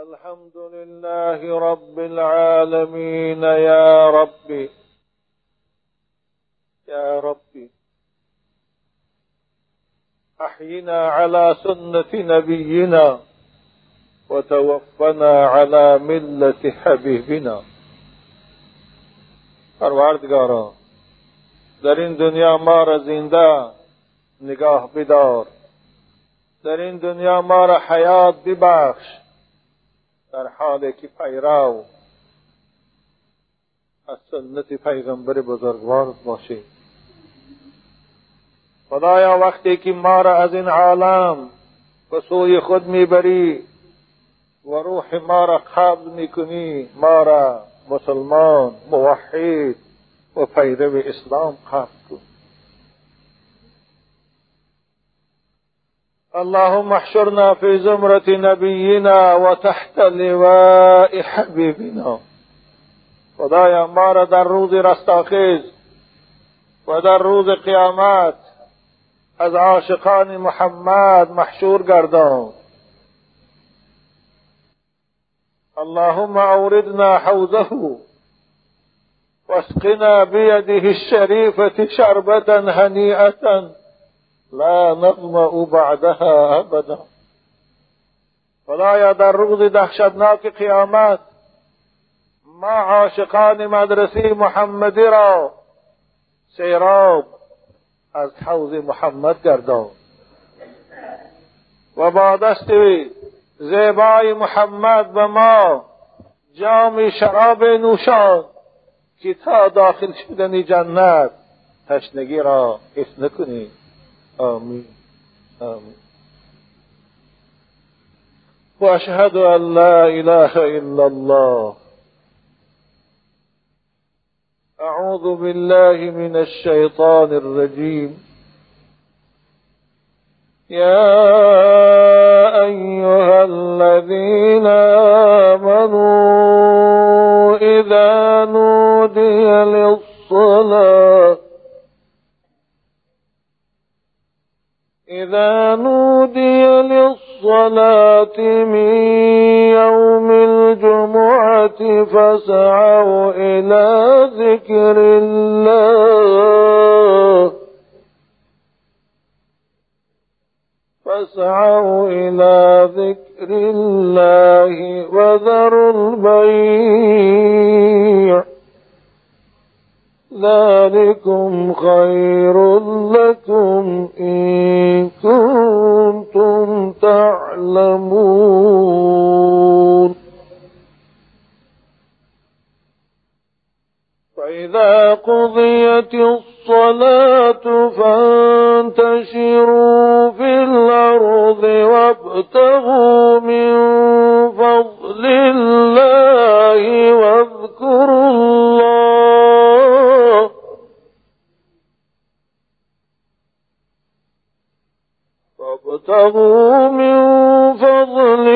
الحمد لله رب العالمين يا ربي. يا ربي. أحينا على سنة نبينا وتوفنا على ملة حبيبنا. پروردگارا در این دنیا ما را زنده نگاه بدار. در این دنیا ما را حیات ببخش. در حالی که پیرو از سنت پیغمبر بزرگوار باشیم خدایا وقتی که ما را از این عالم به سوی خود می‌بری و روح ما را قبض می‌کنی ما را مسلمان موحد و پیرو اسلام قبض کن. اللهم احشرنا في زمرة نبينا وتحت لواء حبيبنا. خدایا ما را در روز رستاخیز و در روز قیامت از عاشقان محمد محشور گردان. اللهم اوردنا حوزه واسقنا بيده الشريفة شربة هنيئة لا نظمأ بعدها أبدا. خدایا در روز دهشتناک قیامت ما عاشقان مدرسة محمدی را. سیراب از حوض محمد گردان. و با دست زیبای محمد به ما جام شراب نوشان که تا داخل شدن جنت تشنگی را حس نکنید آمين. آمين. وأشهد أن لا إله إلا الله. أعوذ بالله من الشيطان الرجيم. يا أيها الذين آمنوا إذا نودي للصلاة إذا نودي للصلاة من يوم الجمعة فاسعوا إلى ذكر الله. فاسعوا إلى ذكر الله وذروا البيع. ذلكم خير لكم إن كنتم تعلمون. فإذا قضيت الصلاة فانتشروا في الأرض وابتغوا من فضل الله واذكروا الله وابتغوا من فضل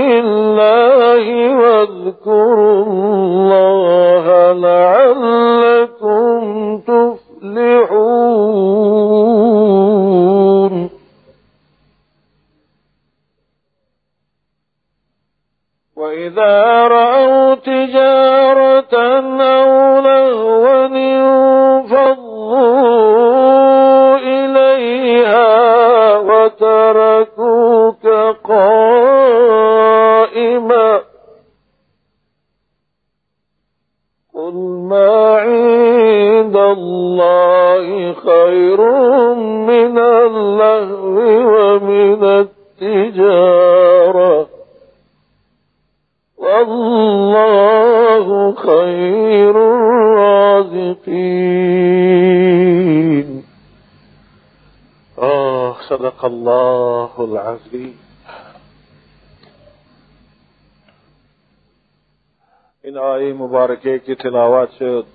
مبارکه که تلاوت شد.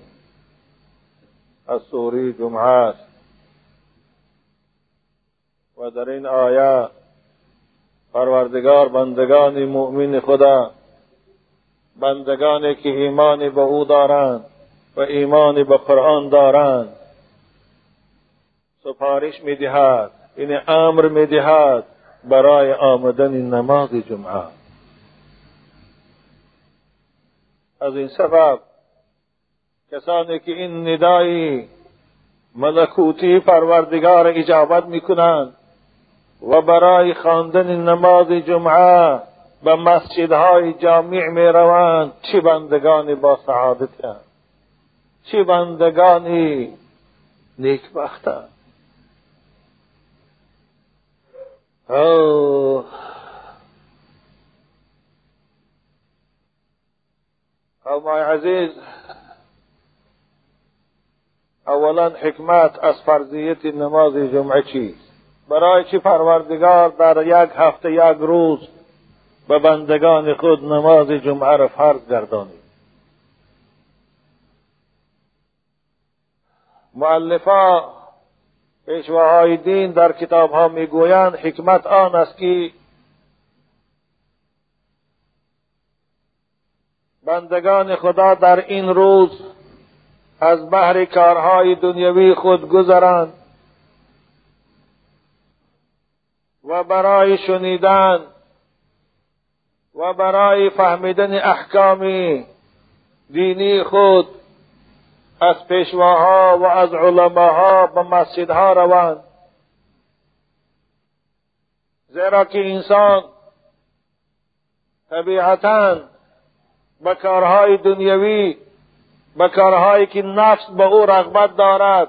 از سوری جمعه است. و در این آیه پروردگار بندگان مؤمن خدا بندگانی که ایمان به او دارند و ایمان به قرآن دارند. سفارش می‌دهد. این یعنی امر می‌دهد برای آمدن نماز جمعه از این سبب کسانی که این ندایی ملکوتی پروردگار اجابت می‌کنند و برای خواندن نماز جمعه به مسجدهای جامع می روند چه بندگانی با سعادت چه بندگانی نیکبختند اوه. مای عزیز اولا حکمت از فرضیت نماز جمعه چیست؟ برای چی پروردگار در یک هفته یک روز به بندگان خود نماز جمعه را فرض گردانید؟ معلفا پیشواهای دین در کتاب ها می‌گویند حکمت آن است که بندگان خدا در این روز از بحر کارهای دنیوی خود گذرند و برای شنیدن و برای فهمیدن احکام دینی خود از پیشواها و از علماها به مسجدها روند. زیرا که انسان طبیعتا به کارهای دنیوی به کارهایی که نفس به او رغبت دارد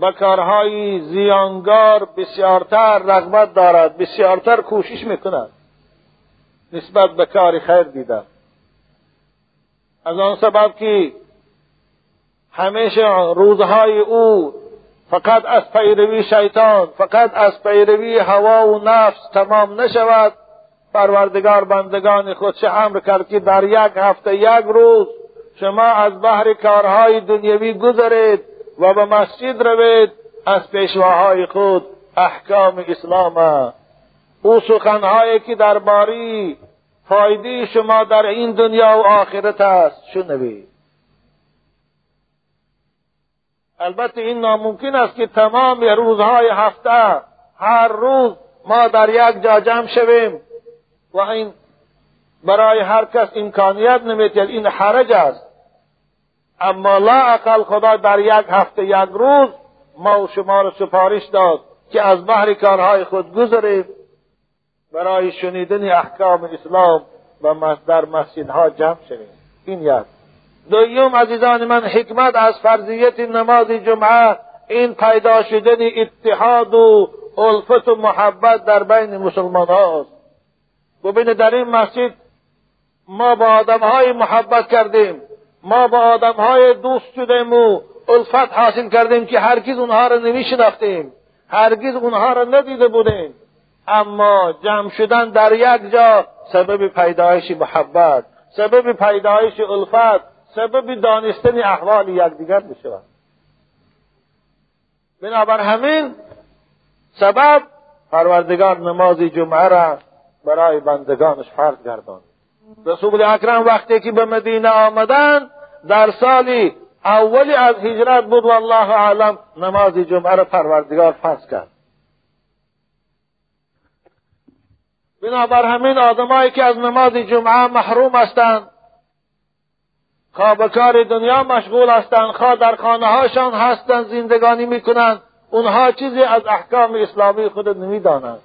به کارهای زیانگار بسیارتر رغبت دارد بسیارتر کوشش می‌کند. نسبت به کار خیر دیدن از آن سبب که همیشه روزهای او فقط از پیروی شیطان فقط از پیروی هوا و نفس تمام نشود. پروردگار بندگان خود چه امر کرد که در یک هفته یک روز شما از بحر کارهای دنیوی گذرید و به مسجد روید از پیشواهای خود احکام اسلام او سخنهایی که درباره فایده شما در این دنیا و آخرت است شنوید. البته این ناممکن است که تمام روزهای هفته هر روز ما در یک جا جمع شویم. و این برای هر کس امکانیت نمیتید. این حرج است. اما لا اقل خدا در یک هفته یک روز ما و شما را سفارش داد که از بحر کارهای خود گذرید. برای شنیدن احکام اسلام و در مسجدها جمع شویم. این یک. دویم عزیزان من حکمت از فرضیت نماز جمعه این پیدا شدن اتحاد و الفت و محبت در بین مسلمان هاست ببینید در این مسجد ما با آدم های محبت کردیم ما با آدم های دوست شدیم و الفت حاصل کردیم که هرگز اونها را نمی شناختیم هرگز اونها را ندیده بودیم. اما جمع شدن در یک جا سبب پیدایش محبت سبب پیدایش الفت سبب دانستن احوال یکدیگر بشود بنابر همین سبب پروردگار نماز جمعه را برای بندگانش فرض گردان. رسول اکرم وقتی که به مدینه آمدن در سالی اولی از هجرت بود والله اعلم نماز جمعه را پروردگار فرض کرد. بنابر همین آدمایی که از نماز جمعه محروم هستند خواه به کار دنیا مشغول هستند خواه در خانه هاشان هستند زندگانی می‌کنند اونها چیزی از احکام اسلامی خود نمی‌دانند.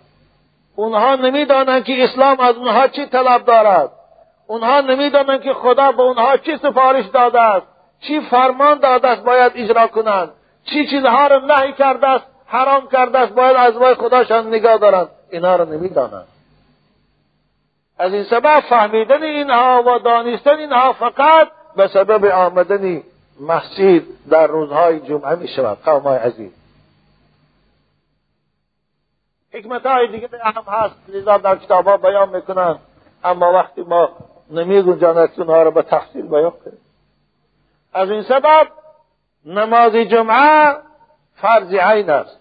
اونها نمی‌دانند که اسلام از اونها چی طلب دارد. اونها نمی‌دانند که خدا به اونها چی سفارش داده است. چی فرمان داده است باید اجرا کنند. چی چیزها را نهی کرده است حرام کرده است باید از وای خداشان نگاه دارند. اینها را نمی‌دانند. از این سبب فهمیدن اینها و دانستن اینها فقط به سبب آمدن مسجد در روزهای جمعه می شود قوم عزیز حکمت های دیگه هم هست. لذا در کتاب ها بیان می‌کنن. اما وقتی ما نمی گنجاند اونها را به تفصیل بیان کنیم. از این سبب نماز جمعه فرض عین است.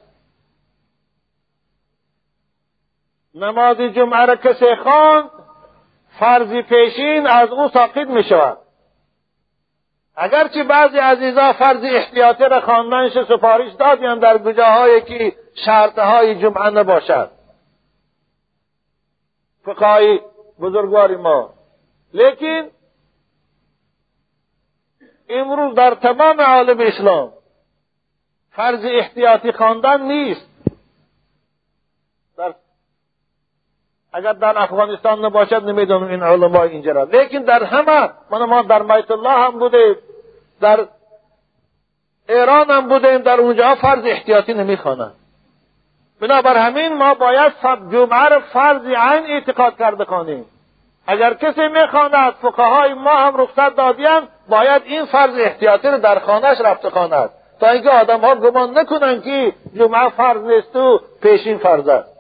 نماز جمعه را کسی خواند فرض پیشین از او ساقط می شود اگرچه بعضی عزیزا فرض احتیاطی را خواندنش سفارش دادیم در گجاهایی که شرطهای جمعه نباشد. فقهای بزرگوار ما. لیکن امروز در تمام عالم اسلام فرض احتیاطی خواندن نیست. در اگر در افغانستان نباشد نمی‌دونم این علما اینجا لیکن در همه من ما در بیت الله هم بوده در ایران هم بودیم در اونجا فرض احتیاطی بنابر همین ما باید جمعه را فرض عین اعتقاد کرده خانیم اگر کسی می‌خواند فقهای ما هم رخصت دادیم باید این فرض احتیاطی رو در خانهش رفته خواند تا اینکه آدم ها گمان نکنند که جمعه فرض نیست و پیشین فرض است.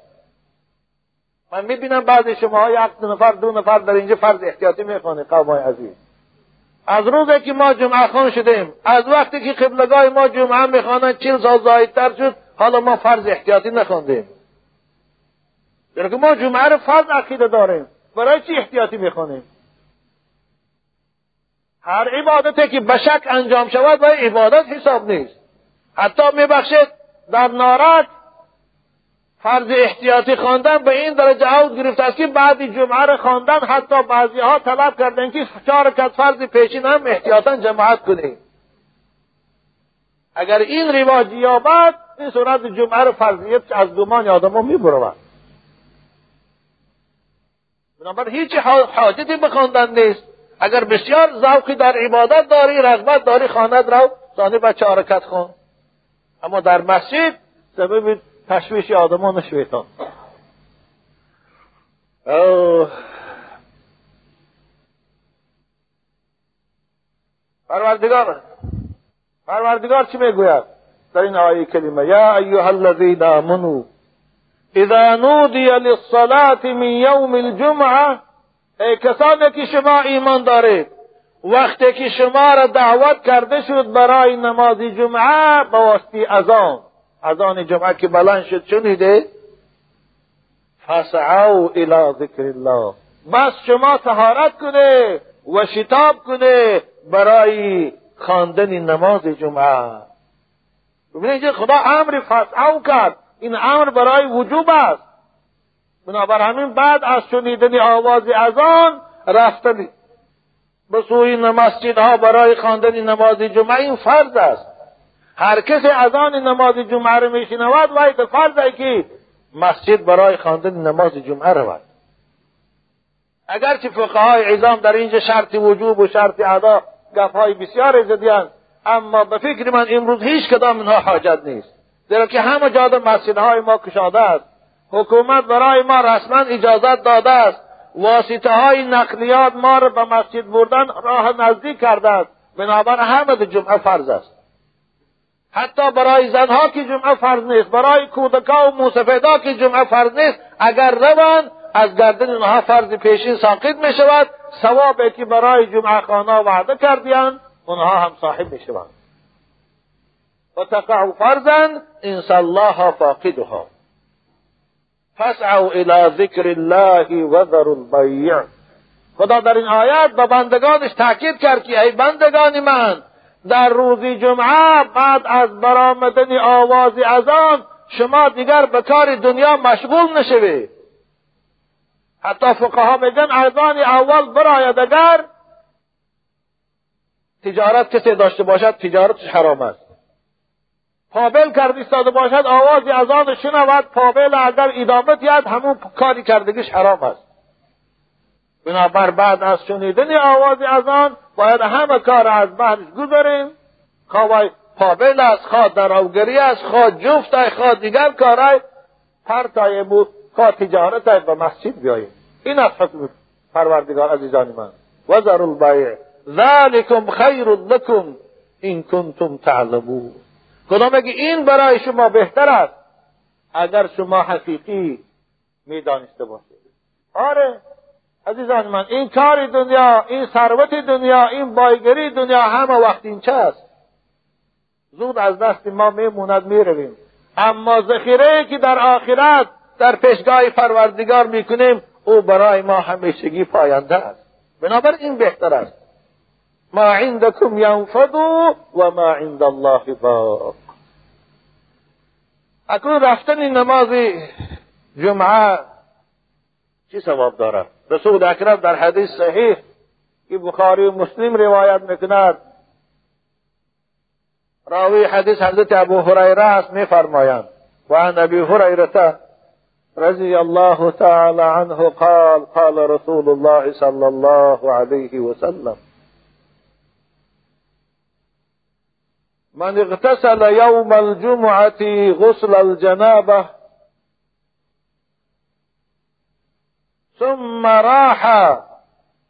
من می‌بینم بعضی شما های یک نفر دو نفر در اینجا فرض احتیاطی می‌خوانید قوم عزیز. از روزی که ما جمعه خان شدیم از وقتی که قبلگاه ما جمعه می‌خوانند چیل سال زایدتر شد حالا ما فرض احتیاطی نخواندیم که ما جمعه رو فرض عقیده داریم برای چی احتیاطی می‌خوانیم؟ هر عبادتی که بشک انجام شود و عبادت حساب نیست. حتی میبخشید در نارد فرض احتیاطی خواندن به این درجه عود گرفته است که بعد جمعه را خواندن حتی بعضی ها طلب کردن که چهار رکعت فرض پیشین هم احتیاطا جماعت کنید اگر این رواج یابد این صورت جمعه را فرضیت از گمان آدم ها میبرود. بنابراین هیچ حاجتی به خواندن نیست. اگر بسیار ذوقی در عبادت داری رغبت داری خواند رو ثانی به چهار خون. اما در مسجد سبب تشویش آدمان شیطان. پروردگار پروردگار چی می‌گوید؟ در این آیه کلمه یا ایها الذین آمنوا اذا نودی للصلاة من یوم الجمعه ای کسانی که شما ایمان دارید وقتی که شما را دعوت کرده شد برای نماز جمعه به واسطه اذان. اذان جمعه که بلند شد شنیده فسعوا الى ذکر الله. بس شما تهارت کنه و شتاب کنه برای خواندن نماز جمعه. ببینید خدا امر فسعو کرد. این امر برای وجوب است. بنابر همین بعد از شنیدن آواز اذان رفتن به سوی مسجدها برای خواندن نماز جمعه این فرض است. هر کسی اذان نماز جمعه رو میشنود وای به فرض که مسجد برای خواندن نماز جمعه رود. اگرچه فقهای عظام در اینجا شرط وجوب و شرط ادا گفهای بسیار زدیان اما به فکر من امروز هیچ کدام اینها حاجت نیست. زیرا که همه جا مسجدهای ما کشاده است. حکومت برای ما رسما اجازت داده است. واسطه های نقلیات ما را به مسجد بردن راه نزدیک کرده است. بنابر همه جمعه فرض است. حتی برای زنها که جمعه فرض نیست برای کودکا و موسفیدا که جمعه فرض نیست اگر روند از گردن اونها فرض پیشین ساقط می شود ثوابی که برای جمعه خانه وعده کردیان اونها هم صاحب می شوند و تقع فرضا انس الله فاقدها فسعوا الى ذکر الله و ذر البیع. خدا در این آیت به بندگانش تاکید کرد که ای بندگان من در روز جمعه بعد از برآمدن آواز اذان شما دیگر به کار دنیا مشغول نشوید حتی فقها میگن اذان اول براید اگر تجارت کسی داشته باشد تجارتش حرام است. پابل کرد ایستاده باشد آوازی از آن شنود پابل اگر ادامه دید همون کاری کردگیش حرام است. بنابر بعد از شنیدن آواز از باید همه کار از بحرش گذاریم. خواه پابل است خواه دراوگری است خواه جفت است خواه دیگر کارهای هر تای بود خواه تجارت به مسجد بیاییم. این از حکم پروردگار عزیزان من. وزر البیع. ذلكم خیر لکم این کنتم تعلمون. خدا میگه این برای شما بهتر است؟ اگر شما حقیقی می‌دانسته باشید. آره. عزیزان من این کار دنیا این ثروت دنیا این بایگری دنیا همه وقت این چه است زود از دست ما میموند می‌رویم. اما ذخیره که در آخرت در پیشگاه پروردگار می‌کنیم او برای ما همیشگی پاینده است. بنابراین این بهتر است. ما عندكم ينفد و ما عند الله باق اکنون رفتن نماز جمعه چی ثواب دارد؟ رسول اکرم در حدیث صحیح که بخاری و مسلم روایت میکند. راوی حدیث حضرت ابو هریره است میفرمایند. و عن ابی هریره رضی الله تعالی عنه قال قال رسول الله صلی الله علیه وسلم. من اغتسل يوم الجمعة غسل الجنابة ثم راح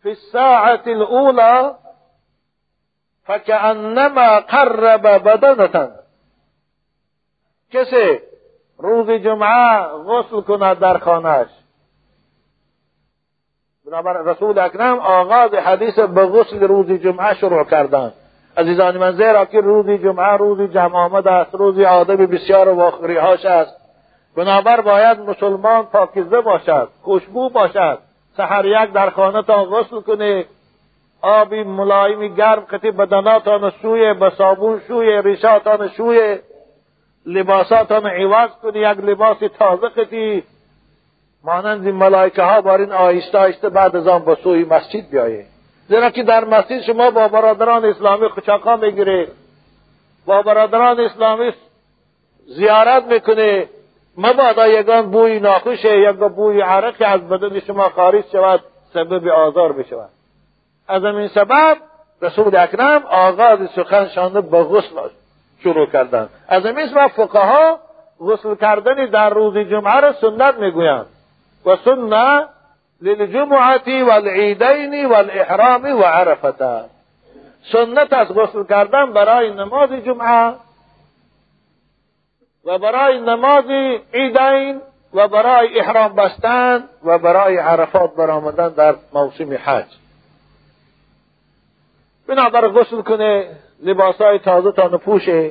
في الساعة الأولى فكأنما قرب بدنة. کسی روز جمعه غسل کند در خانهش بنابر رسول اکرم آغاز حدیث به غسل روز جمعه شروع کردند. عزیزان من زیرا که روز جمعه روز جمع آمد است روز آدم بسیار واخریهاش است. بنابر باید مسلمان پاکیزه باشد خوشبو باشد سحر یک در خانه تا غسل کنه آبی ملایمی گرم کتی بدناتان شوی به صابون شوی ریشاتان شوی لباساتان عوض کنی یک لباس تازه کتی. مانند ملائکه ها بارین آهسته آهسته بعد از آن به سوی مسجد بیایه. زیرا که در مسجد شما با برادران اسلامی خچاقا می‌گیره. با برادران اسلامی زیارت می‌کنه. مبادا یگان بوی ناخوشه یا بوی عرق از بدن شما خارج شود سبب آزار بشود. از این سبب رسول اکرم آغاز سخنشان به غسل شروع کردند. از این سبب فقها غسل کردن در روز جمعه را سنت می‌گویند. و سنت للجمعه والعیدین والاحرام و عرفته سنت از غسل کردن برای نماز جمعه و برای نماز عیدین و برای احرام بستن و برای عرفات برآمدن در موسم حج. بنابر غسل کنه لباسهای تازه تا نپوشه.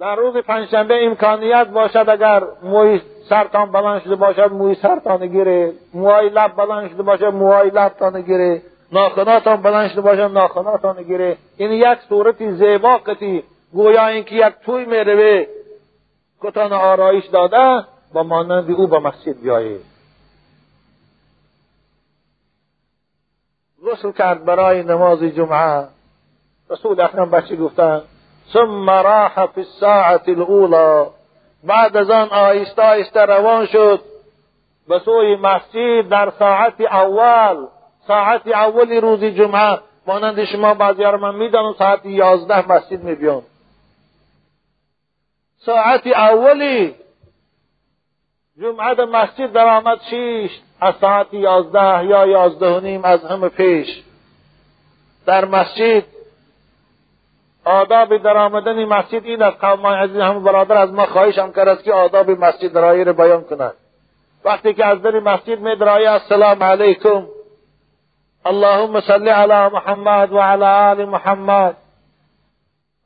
در روز پنجشنبه امکانیت باشد اگر موی سرتان بلند شده باشد موی سرتان گیره. موهای لب بلند شده باشد موهای لبتان گیره. ناخناتان بلند شده باشد ناخناتان گیره. این یک صورتی زیبا کتی گویا اینکه یک توی می‌روه کتان آرایش داده با مانند او به مسجد بیایه غسل کرد برای نماز جمعه. رسول اکرم بچه گفتن؟ ثم راح فی الساعة الاولى بعد از آن آهسته آهسته روان شد. به سوی مسجد در ساعت اول ساعت اولی روز جمعه. مانند شما بعضی من می‌دانم ساعت یازده مسجد میبیان. ساعت اولی جمعه مسجد در آمد شیش از ساعت یازده یا یازده و نیم از همه پیش. در مسجد آداب در آمدن مسجد این از قوم عزیز همه برادر از ما خواهشم کرد که آداب مسجد را بیان کنند. وقتی که از در مسجد می درایی السلام علیکم. اللهم صل علی محمد و علی آل محمد.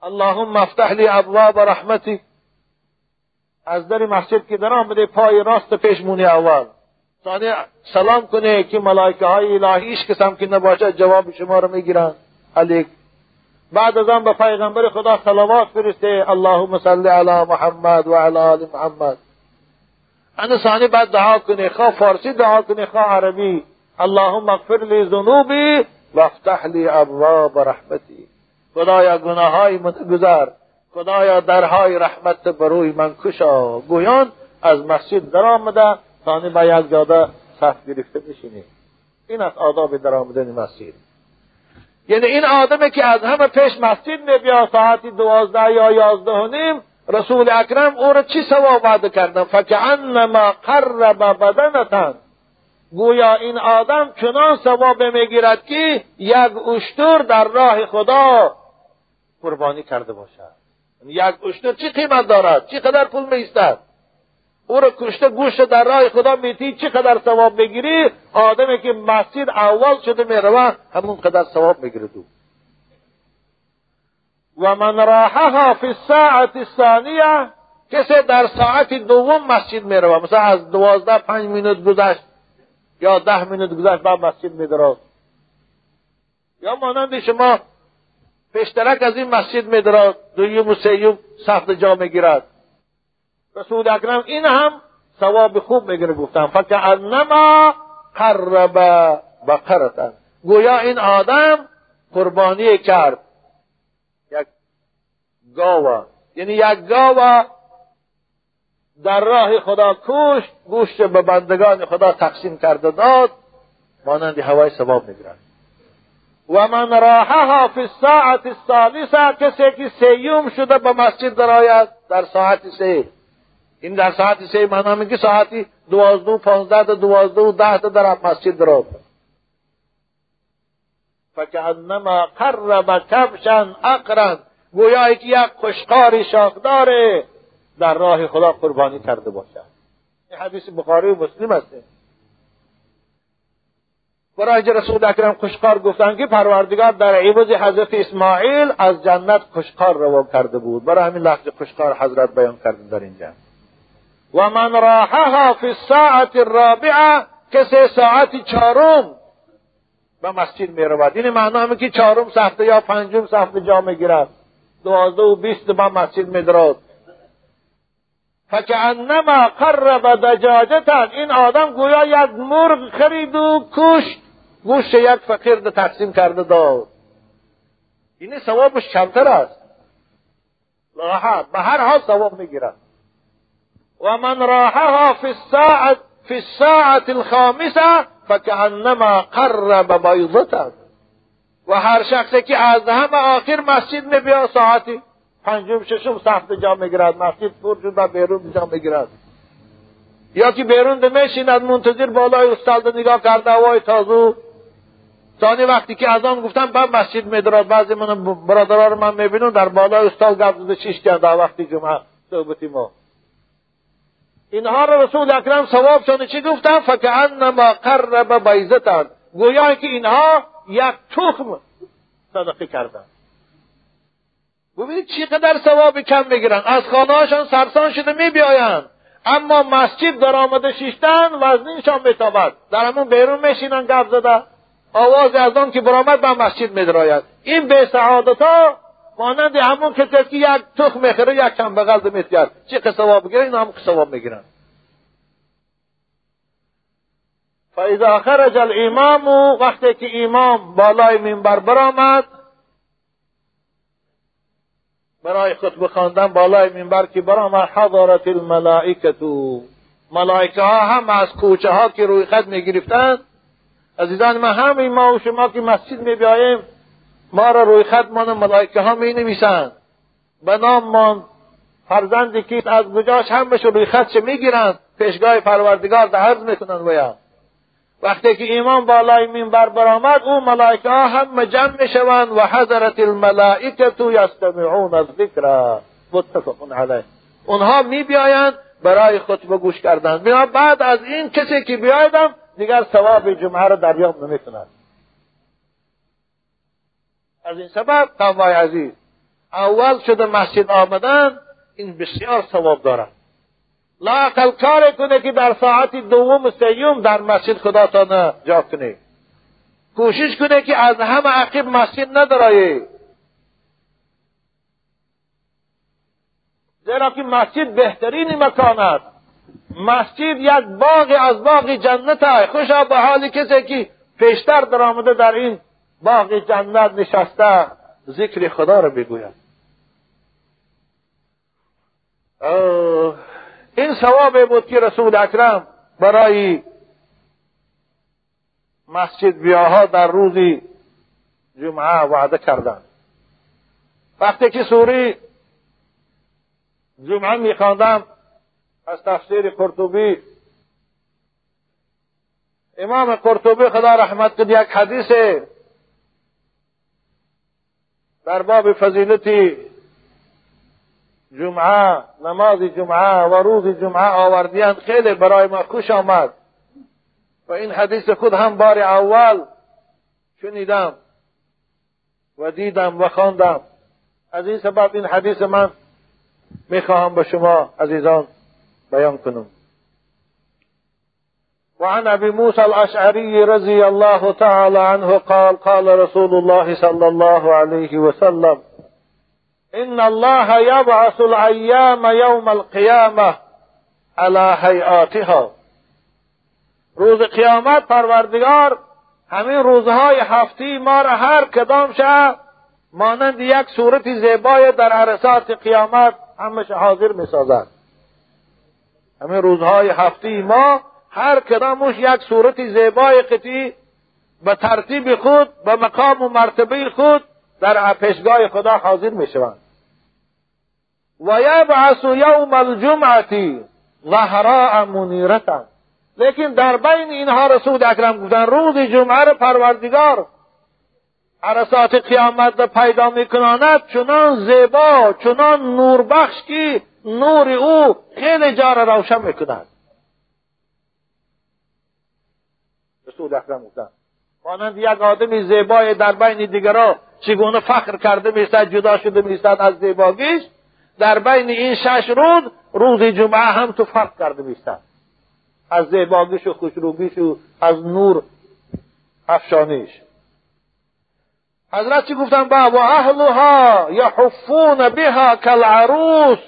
اللهم افتح لی ابواب رحمتی. از در مسجد که در آمده پای راست پیشمونی اول. ثانی سلام کنه که ملائکه های الهیش کسم که نباشد جواب شما رو می‌گیرن. علیک بعد از آن به پیغمبر خدا صلوات فرسته اللهم صل علی محمد و علی آل محمد. ان ثانی بعد دعا کنه خواه فارسی دعا کنه خواه عربی. اللهم اغفر لی ذنوبی و افتح لی ابواب رحمتی. خدایا گناههای من گذر. خدایا درهای رحمت بروی من کشا. گویان از مسجد در آمده ثانی به یک جاده صف گرفته بشینی این از آداب در آمدن مسجد. یعنی این آدمه که از همه پیش مسجد میبیا ساعتی دوازده یا یازده و نیم رسول اکرم او را چی ثواب وعده کردن؟ فکعنما قرب بدنتن. گویا این آدم چنان ثواب می‌گیرد که یک اشتر در راه خدا قربانی کرده باشد. یک اشتر چی قیمت دارد؟ چی قدر پول میستد او را کشته گوشت در راه خدا میتی چقدر ثواب بگیری آدمی که مسجد اول شده می‌روه همون قدر ثواب می‌گیره دو و من راحها فی الساعت الثانیه کسی در ساعت دوم مسجد می‌روه. مثلا از دوازده پنج مینوت گذشت یا ده مینوت گذشت بعد مسجد میدرد یا مانند شما پیشترک از این مسجد میدرد دویم و سیوم سخت جا می‌گیرد. رسول اکرم این هم ثواب خوب می‌گیره گفتم فکعنما قرب بقرتن گویا این آدم قربانی کرد. گاوا یعنی یک گاوا در راه خدا کشت گوشت به بندگان خدا تقسیم کرده داد مانند هوای ثواب می‌گیرد. و من راحها فی الساعت الثالثه کسی که سیوم شده به مسجد درآید در ساعت سه. این در ساعت سه معنا میگه ساعتی دوازده و پانزده تا دوازده و ده تا در مسجد درآید فکانما قرب کبشا اقرا گویا که یک قشقاری شاخداره در راه خدا قربانی کرده باشد. این حدیث بخاری و مسلم است. برای رسول اکرم کشکار گفتن که پروردگار در عوض حضرت اسماعیل از جنت کشکار رو کرده بود. برای همین لحظه کشکار حضرت بیان کرده در اینجا. و من راحها فی الساعت الرابعه کسی ساعت چهارم به مسجد می رود این معنا همه که چهارم سفته یا پنجم سفته جا می گیرد دوازده و بیست به مسجد می درد فکعنما قرب دجاجتن این آدم گویا یک مرغ خرید و کشت گوشت یک فقیر تقسیم کرده داد. این ثوابش کمتر است. به هر حال ثواب می‌گیرد. و من راحها فی الساعت فی الساعت الخامسه فکانما قرب بیضتا و هر شخصی که از همه آخر مسجد میبیا ساعتی پنجم ششم سخت جا می‌گیرد. مسجد پر شد و بیرون جا می‌گیرد. یا که بیرون میشیند منتظر بالای استاد نگاه کرده هوای تازو ثانی وقتی که از آن گفتم به مسجد میدرد بعضی من برادرها رو من می‌بینم در بالای استاد گفت زده چیش کرده وقتی جمعه صحبتی ما. اینها رو رسول اکرم ثواب چی گفتن؟ فکعنما قرب بیزتن گویا که اینها یک تخم صدقه کردن. ببینید چقدر ثواب کم می‌گیرن. از خانهاشان سرسان شده میبیایند. اما مسجد در آمده شیشتن وزنینشان میتابد. در همون بیرون میشینن گفت زده آواز از آن که برآمد به مسجد میدراید. این به سعادت ها مانند همون کسی که یک تخم می‌خره یک کم بغل میتگرد چه ثواب بگیره این هم ثواب می‌گیرن. فاذا خرج الامام وقتی که امام بالای منبر برآمد برای خطبه خواندن بالای منبر که برآمد حضرت الملائکه ملائکه ها هم از کوچه ها که روی خط می‌گرفتند عزیزان ما همه ما و شما که مسجد می بیاییم ما را روی خط مان ملائکه ها می نویسند به نام ما فرزندی که از گجاش هم بشه روی خط چه می‌گیرند پیشگاه پروردگار در عرض می‌کنند ویا وقتی که امام بالای منبر برآمد او ملائکه ها هم جمع می‌شوند و حضرت الملائکه یستمعون الذکر. متفق علیه. اونها می بیایند برای خطبه گوش کردن. بعد از این کسی که بیایدم دیگر ثواب جمعه را دریافت نمی‌کند از این سبب قوای عزیز اول شده مسجد آمدن این بسیار ثواب دارد لاقل کار کنه که در ساعت دوم سیوم در مسجد خدا تا جا کنه. کوشش کنه که از همه عقیب مسجد ندارایی زیرا که مسجد بهترین مکان است. مسجد یک باغ از باغ جنت است خوشا به حال کسی که پیشتر در آمده در این باغ جنت نشسته ذکر خدا رو بگوید این ثواب بود که رسول اکرم برای مسجد بیاها در روزی جمعه وعده کردند. وقتی که سوری جمعه میخواندم از تفسیر قرطبی. امام قرطبی خدا رحمت کد یک حدیث در باب فضیلتی جمعه نماز جمعه و روز جمعه آوردیان خیلی برای ما خوش آمد. و این حدیث خود هم بار اول شنیدم و دیدم و خواندم. از این سبب این حدیث من می‌خواهم به شما عزیزان بیان کنم وعن أبي موسى الأشعري رضي الله تعالى عنه قال قال رسول الله صلى الله عليه وسلم إن الله يبعث الأيام يوم القيامة على هيئاتها. روز قیامت پروردگار همین روزهای هفتی ما را هر کدام شه مانند یک صورت زیبای در عرصات قیامت همش حاضر میسازد. همین روزهای هفته ما هر کدامش یک صورت زیبای قطعی به ترتیب خود به مقام و مرتبه خود در پیشگاه خدا حاضر می‌شوند. و یبعث یوم الجمعتی ظهراء منیرتا. لیکن در بین اینها رسول اکرم گفتن روز جمعه را پروردگار عرصات قیامت را پیدا میکناند چنان زیبا چنان نوربخش که نور او خیلی جا را روشن می‌کند. رسول اکرم گفتن مانند یک آدمی زیبای در بین دیگرها چگونه فخر کرده میستد جدا شده میستد از زیباگیش در بین این شش روز روز جمعه هم تو فرق کرده میستد از زیباگیش و خوشروبیش و از نور افشانیش. حضرت چی گفتن با و اهلها یحفون بها کالعروس.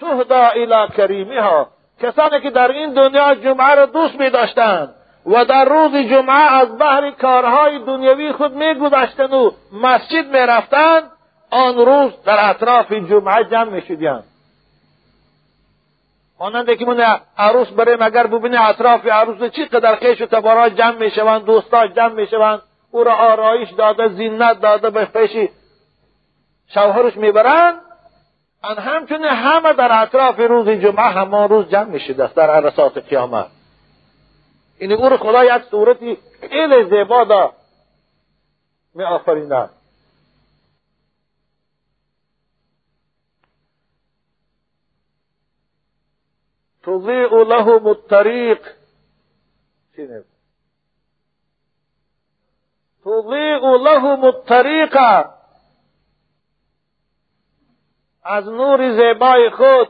تهدا الى کریمها. کسانی که در این دنیا جمعه را دوست می داشتند و در روز جمعه از بحر کارهای دنیوی خود می گذشتند و مسجد می رفتند آن روز در اطراف جمعه جمع می شدیند مانند که من عروس بریم اگر ببینی اطراف عروس چی قدر خیش و تبارا جمع می شوند دوستا جمع می شوند او را آرایش داده زینت داده به پیش شوهرش می‌برند. ان همچنین همه در اطراف روز جمعه همان روز جمع است در عرصات قیامت. این او را خدا یک صورتی خیلی زیبا دا. می آفریند. تضیع لهم الطریق تضیع لهم الطریق از نور زیبای خود.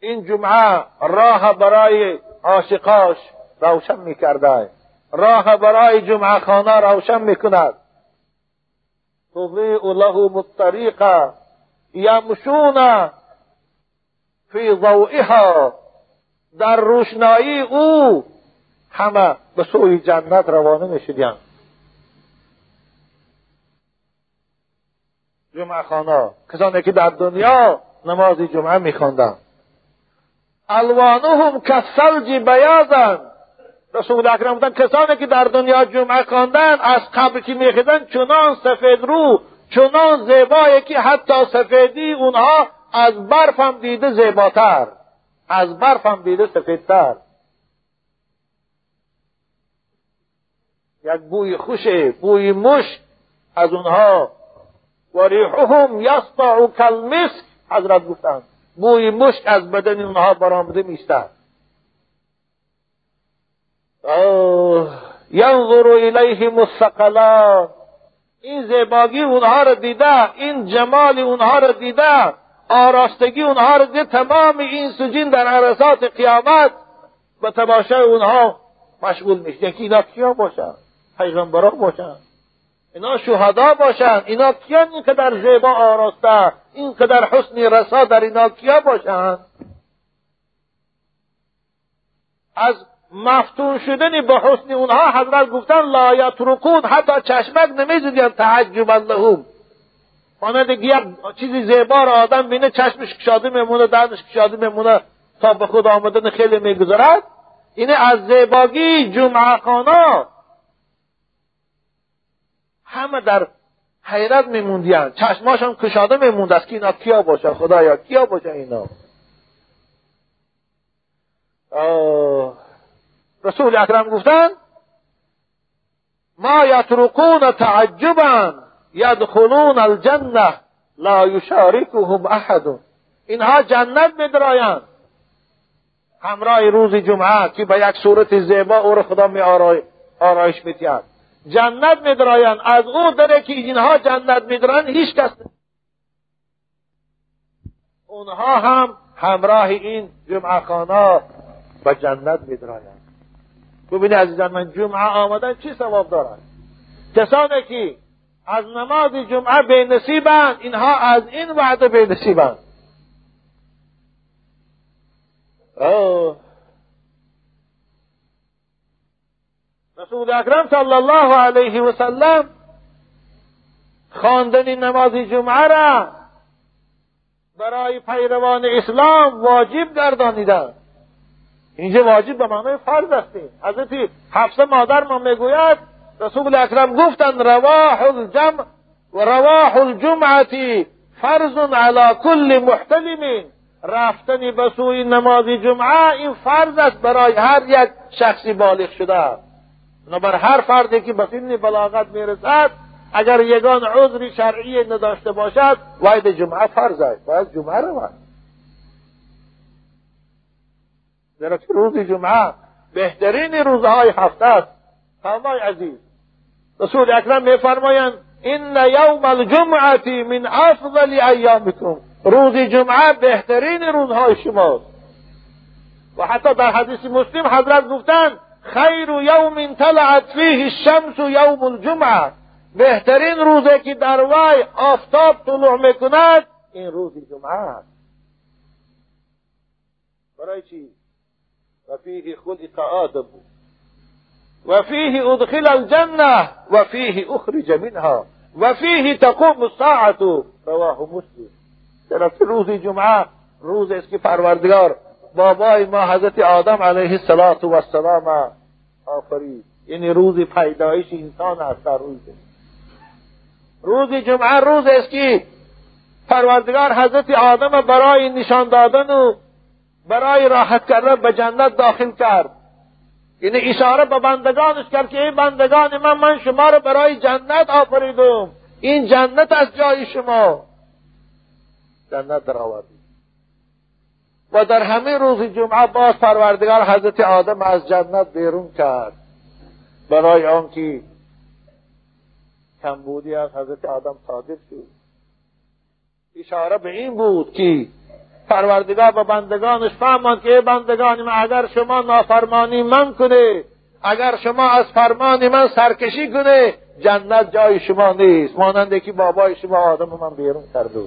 این جمعه راه برای عاشقاش روشن می‌کرده. راه برای جمعه خانه روشن می‌کند. تضیع لهم الطریق یمشون فی ضوئها در روشنایی او همه به سوی جنت روانه می‌شدند. جمعه خانه کسانی که در دنیا نماز جمعه میخواندند الوانهم کالثلج بیاضن. رسول اکرم بودن کسانی که در دنیا جمعه خواندن از قبل که میخیدن چنان سفید رو چنان زیبایی که حتی سفیدی اونها از برف هم دیده زیباتر. از برف هم دیده سفیدتر. یک بوی خوشه بوی مشک از اونها و ریحهم یسطع کالمسک حضرت گفتند بوی مشک از بدن اونها برآمده میستد ینظر الیهم الثقلان. این زیباگی اونها را دیده این جمال اونها را دیده آراستگی اونها را دیده تمام این سجین در عرصات قیامت به تماشای اونها مشغول میشه. یکی اینا کیا باشن؟ پیغمبرا باشن؟ اینا شهدا باشن. اینا کیان اینقدر زیبا آراسته؟ اینقدر حسنی رسا در اینا کیا باشن؟ از مفتون شدن به حسن اونها حضرت گفتن لا یترکون حتی چشمک نمی‌زدین تعجبا لهم مانند یک چیزی زیبا را آدم بینه چشمش کشاده میمونه دردش کشاده میمونه تا به خود آمدن خیلی میگذرد. اینه از زیباگی جمعه خانا همه در حیرت میموندیان. چشماشان کشاده میموند است که اینا کیا باشن خدایا کیا باشن اینا؟ رسول اکرم گفتن ما یترکون تعجبا یدخلون الجنه لا یشارکهم احد. اینها جنت میدرایند. همراه روز جمعه که به یک صورت زیبا او را خدا می آرایش جنت میدرایند. از او داره که اینها جنت میدرن هیچ کس اونها هم همراه این جمعه خانا به جنت میدرایند. ببینید عزیزان من جمعه آمدن چی ثواب دارد کسانی که از نماز جمعه به اینها از این وعده به رسول اکرم صلی الله علیه و سلم خواندن نماز جمعه را برای پیروان اسلام واجب گردانیدند اینجا واجب به معنای فرض هستیم حضرت حفصه مادر ما می‌گوید رسول اکرم گفتند رواح الجمع و رواح الجمعتی فرض على كل محتلم. رفتن به سوی نماز جمعه این فرض است برای هر یک شخصی بالغ شده. بر هر فردی که به سن بلاغت می‌رسد اگر یگان عذری شرعی نداشته باشد باید جمعه فرض است باید جمعه رود در روز جمعه؟ بهترین روزهای هفته است. فرمای عزیز. رسول اکرم میفرمایند این یوم الجمعه من افضل ایامکم. روز جمعه بهترین روزهای شماست. و حتی در حدیث مسلم حضرت گفتند خیر یوم طلعت فیه الشمس یوم الجمعة. بهترین روزی که در وی آفتاب طلوع میکند این روز جمعه است. برای چی؟ خلق آدم و فیه ادخل الجنة و فیه اخرج منها. و فیه تقوم الساعة. رواه مسلم. در روز جمعه روز است که بابای ما حضرت آدم علیه السلام آفرید یعنی روز پیدایش انسان است در روز. روز جمعه روز است که پروردگار حضرت آدم برای نشان دادن و برای راحت کردن به جنت داخل کرد. یعنی اشاره به بندگانش کرد که این بندگان من من شما را برای جنت آفریدم. این جنت از جای شما. جنت در آوردید و در همه روز جمعه باز پروردگار حضرت آدم از جنت بیرون کرد. برای آنکه کمبودی از حضرت آدم صادر شد. اشاره به این بود که پروردگار به بندگانش فهماند که ای بندگان من اگر شما نافرمانی من کنه اگر شما از فرمان من سرکشی کنه جنت جای شما نیست. مانند که بابای شما آدم من بیرون کرده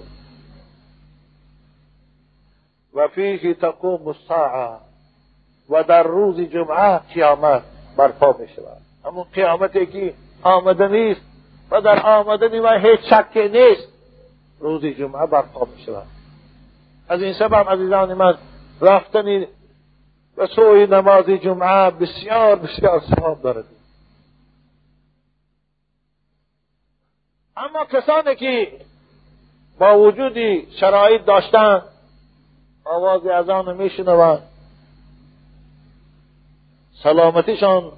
و فیه تقوم الساعه و در روز جمعه قیامت برپا می شود همون قیامتی که آمده نیست و در آمدنی و هیچ شکی نیست روز جمعه برپا می شود از این سبب عزیزان من رفتنی و سوی نماز جمعه بسیار بسیار ثواب دارد. اما کسانی که با وجودی شرایط داشتن آواز اذان میشنوند. سلامتیشان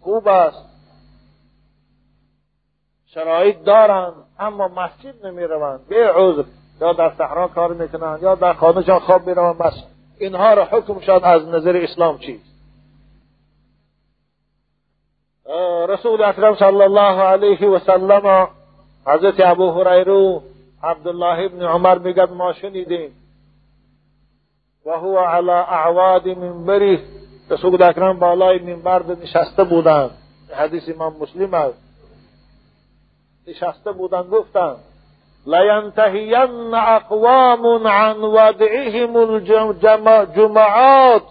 خوب است. شرایط دارند اما مسجد نمی روند به عذر. یا در صحرا کار می‌کنند یا در خانهشان خواب می‌روند. بس. اینها را حکمشان از نظر اسلام چیست؟ رسول اکرم صلی الله علیه و سلم حضرت ابو هریره عبدالله ابن عمر میگد ما شنیدیم. و هو علی أعواد منبری رسول اکرم بالای منبر نشسته بودند. حدیث امام مسلم است. نشسته بودند گفتند لینتهین اقوام عن ودعهم الجمعات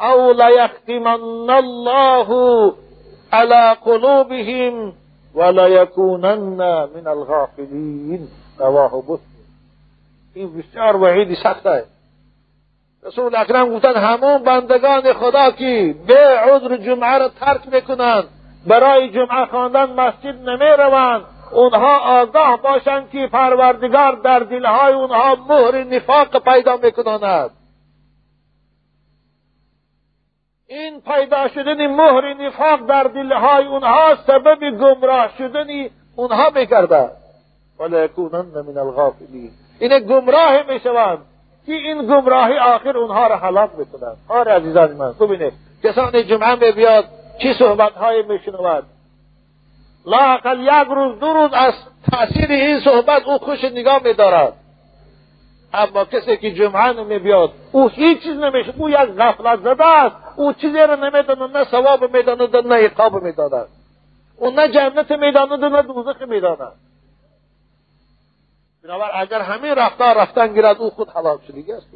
أو لیختمن الله على قلوبهم وليكونن من الغافلین. رواه مسلم. این بسیار وعید سخت است. رسول اکرم گفتن همون بندگان خدا که به عذر جمعه را ترک می‌کنند برای جمعه خواندن مسجد نمی روند اونها آگاه باشند که پروردگار در دلهای اونها مهر نفاق پیدا میکناند. این پیدا شدن مهر نفاق در دلهای اونها سبب گمراه شدن اونها میگردد. ولیکونن من الغافلین این گمراه می‌شوند. که این گمراهی آخر اونها را هلاک می‌کنند. آره عزیزان من ببینید کسانی جمعه می بیاد چی صحبت های میشنود لاقل یک روز دو روز از تاثیر این صحبت او خوش نگاه میدارد. اما کسی که جمعه نمی بیاد او هیچ چیز نمیشه. او یک غفلت زده است. او چیزی را نمی‌داند نه ثواب می‌داند نه عقاب می‌داند. او نه جنت می‌داند نه دوزخ می‌داند. بنابر اگر همین رفتار رفتن گیرد او خود حلال شدگی است.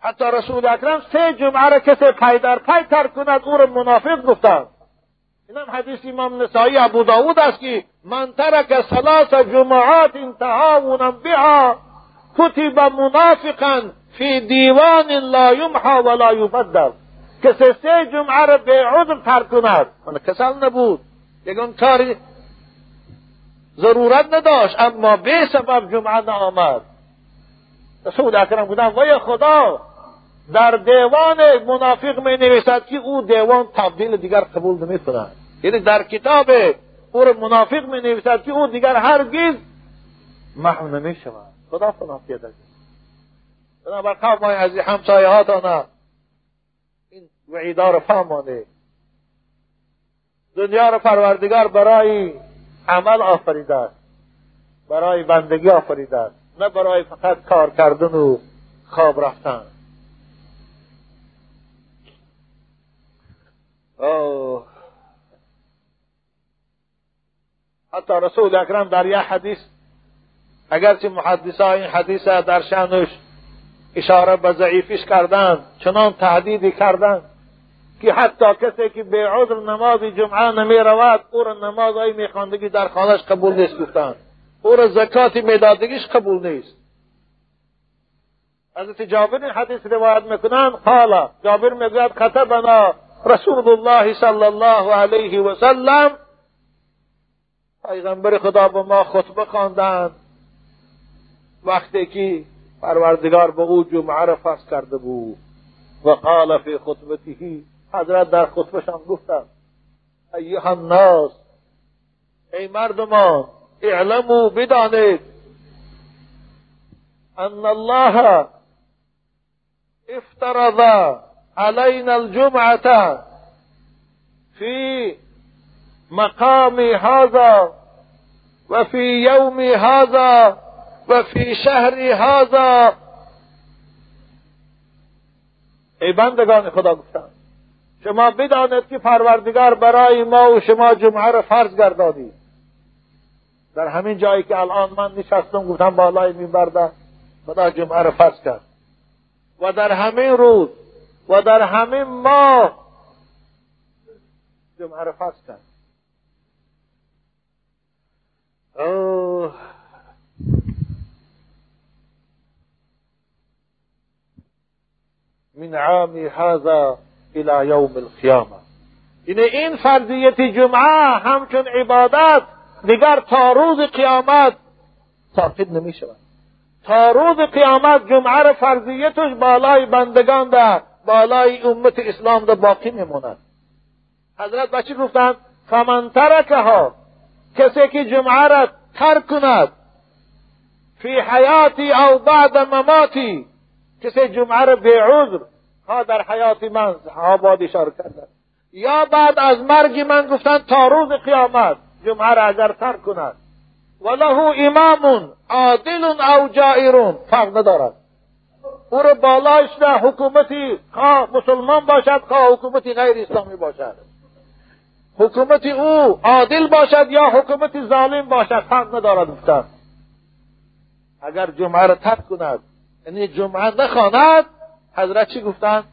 حتی رسول اکرم سه جمعه را کسی پای در پای ترک کند او را منافق گفتند. این هم حدیث امام نسایی ابو داود است که من ترک ثلاث جمعات تهاونا بها کتب منافقا فی دیوان لا یمحا ولا یبدل. کسی سه جمعه را به عذر ترک کند. کسل نبود. یکان کاری ضرورت نداشت اما به سبب جمعه نآمد. رسول اکرم بودن وای خدا در دیوان منافق می نویسد که او دیوان تبدیل دیگر قبول نمی کند یعنی در کتاب او منافق می نویسد که او دیگر هرگز محو نمی شود خدا فنافیت از بنابر قوم از همسایه هاتانه این وعیدا رو فهمانه دنیا رو پروردگار برای عمل آفریده است. برای بندگی آفریده است. نه برای فقط کار کردن و خواب رفتن. اوه. حتی رسول اکرم در یک حدیث اگرچه محدثا این حدیث در شانش اشاره به ضعیفیش کردند چنان تهدیدی کردند. که حتی کسی که به عذر نماز جمعه نمی رود او را نماز های میخواندگی در خانهش قبول نیست گفتند. او را زکات میدادگیش قبول نیست. حضرت جابر حدیث روایت می‌کنند قال جابر می‌گوید خطبنا رسول الله صلی الله علیه و سلم. پیغمبر خدا به ما خطبه خواندند. وقتی که پروردگار به او جمعه را فرض کرده بود. و قال فی خطبته حضرت در خطبشان گفتند ایها الناس ای مردمان اعلموا بدانید ان الله افترض علينا الجمعة في مقام هذا وفي يوم هذا وفي شهر هذا. ای بندگان خدا گفتند شما بدانید که پروردگار برای ما و شما جمعه را فرض گردانید. در همین جایی که الان من نشستم گفتم بالای منبر خدا جمعه را فرض کرد. و در همین روز و در همین ماه جمعه را فرض کرد. من عام هذا الى یوم القیامه. این این فرضیت جمعه همچون عبادت دیگر تا روز قیامت ساقط نمی شود تا روز قیامت جمعه را فرضیتش بالای بندگان ده بالای امت اسلام ده باقی میموند حضرت بچی گفتند فمن ها کسی که جمعه را ترک کند فی حیاتی او بعد مماتی کسی جمعه را به عذر در حیات من آباد اشاره کردن. یا بعد از مرگ من گفتن تا روز قیامت جمعه را اگر ترک کند وله امام عادل او جائرون. فرق ندارد. او را بالایش نه حکومتی خواه مسلمان باشد خواه حکومتی غیر اسلامی باشد. حکومت او عادل باشد یا حکومت ظالم باشد فرق ندارد گفتن. اگر جمعه را ترک کند یعنی جمعه نخواند حضرت چی گفتند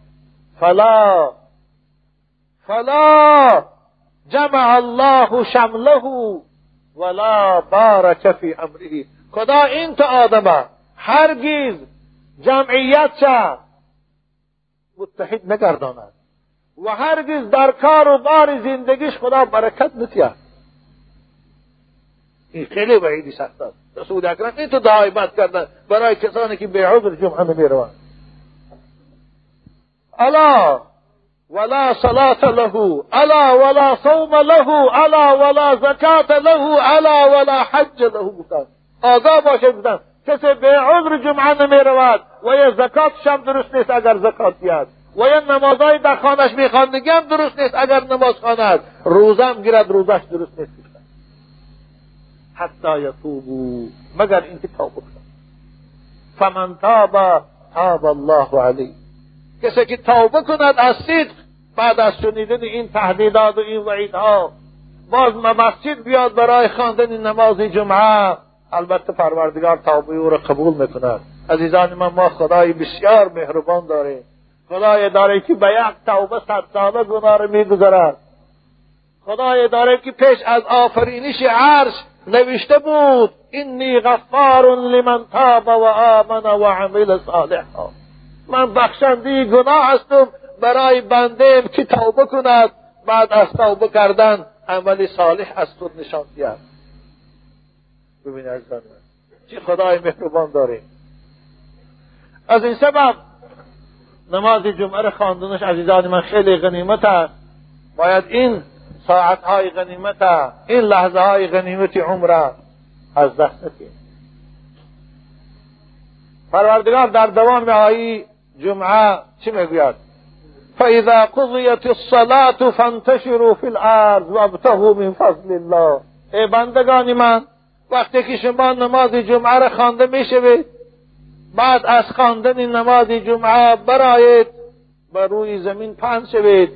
فلا فلا جمع الله شمله ولا بارک فی امره. خدا این تا آدمه هرگیز جمعیت چه؟ متحد نگرداند. و هرگز در کار و بار زندگیش خدا برکت نتیه. این خیلی وعیدی سخت است. رسول اکرم این تو دعایبت کردن. برای کسانی که به عذر جمعه نمی‌روند. ألا ولا صلاة له ألا ولا صوم له ألا ولا زکات له ألا ولا حج له. گفتن آگاه باشه گفتن کسی به عذر جمعه نمی رود. و یه زکات هم درست نیست اگر زکات بیاد و یه نمازهای در خانش میخواندگی هم درست نیست اگر نماز خواند روزم گیرد روزش درست نیست. حتی یتوبو مگر اینکه توبه فمن تاب تاب الله علیه. کسی که توبه کند از صدق بعد از شنیدن این تهدیدات و این وعیدها باز مسجد بیاد برای خواندن نماز جمعه. البته پروردگار توبه او را قبول می‌کند. عزیزان من ما خدای بسیار مهربان داریم. خدای داره که به یک توبه صد ساله گناه را میگذرد. خدای داره که پیش از آفرینش عرش نوشته بود اینی غفار لمن تاب و آمن و عمل صالحا. من بخشنده گناه هستم برای بنده که توبه کند؟ بعد از توبه کردن عمل صالح از خود نشان دهد ببین از چی خدای مهربان داره از این سبب نماز جمعه را خواندنش عزیزان من خیلی غنیمت است. باید این ساعت های غنیمت این لحظه های غنیمت عمر از دست ندهیم پروردگار در دوام آیی جمعه چی می‌گوید؟ فاذا قضیت الصلاة فانتشروا فی الارض وابتغوا من فضل الله ای بندگان من وقتی که شما نماز جمعه را خوانده می‌شوید بعد از خواندن نماز جمعه برایید بر روی زمین پهن شوید.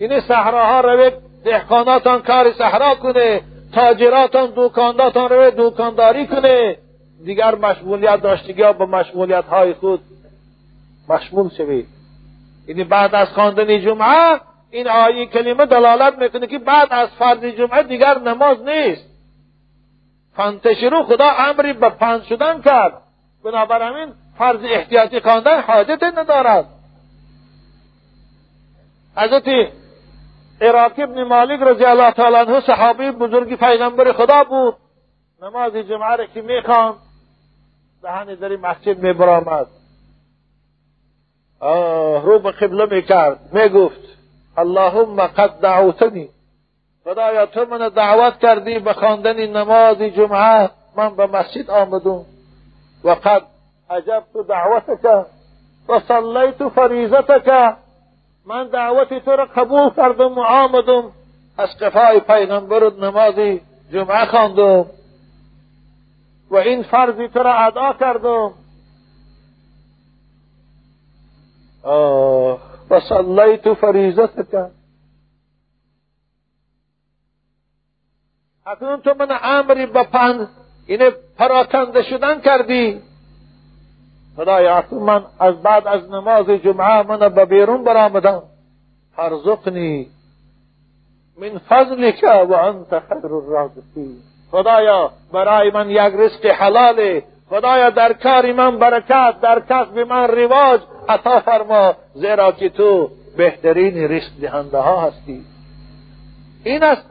این صحراها روید دهقاناتان کار صحرا کنه تاجراتان دوکانداتان روید دوکانداری کنه. دیگر مشغولیت داشتگی ها به مشغولیت های خود مشمول شوید یعنی بعد از خواندن جمعه این آیه کلمه دلالت می‌کنه که بعد از فرض جمعه دیگر نماز نیست. فانتشرو خدا امری به پنج شدن کرد. بنابر همین فرض احتیاطی خواندن حاجت ندارد. حضرت عراق ابن مالک رضی الله تعالی عنه صحابی بزرگی پیغمبر خدا بود. نماز جمعه را که می‌خواند دهن در مسجد میبرآمد رو به قبله می‌کرد می‌گفت اللهم قد دعوتنی. خدایا تو من دعوت کردی به خواندن نماز جمعه من به مسجد آمدم. و قد اجبت دعوتك و صلیت فریضتك من دعوت تو را قبول کردم و آمدم. از قفای پیغمبرت نماز جمعه خواندم. و این فرضی تو را ادا کردم. و صلیت فریضتك اکنون تو من امری به پند اینه پراکنده شدن کردی. خدایا اکنون من از بعد از نماز جمعه من به بیرون برآمدم. فرزقنی من فضلك و انت خیر الرازقین. خدایا برای من یک رزق حلاله. خدایا در کار من برکت در کسب من رواج عطا فرما زیرا که تو بهترین رزق دهنده ها هستی. این است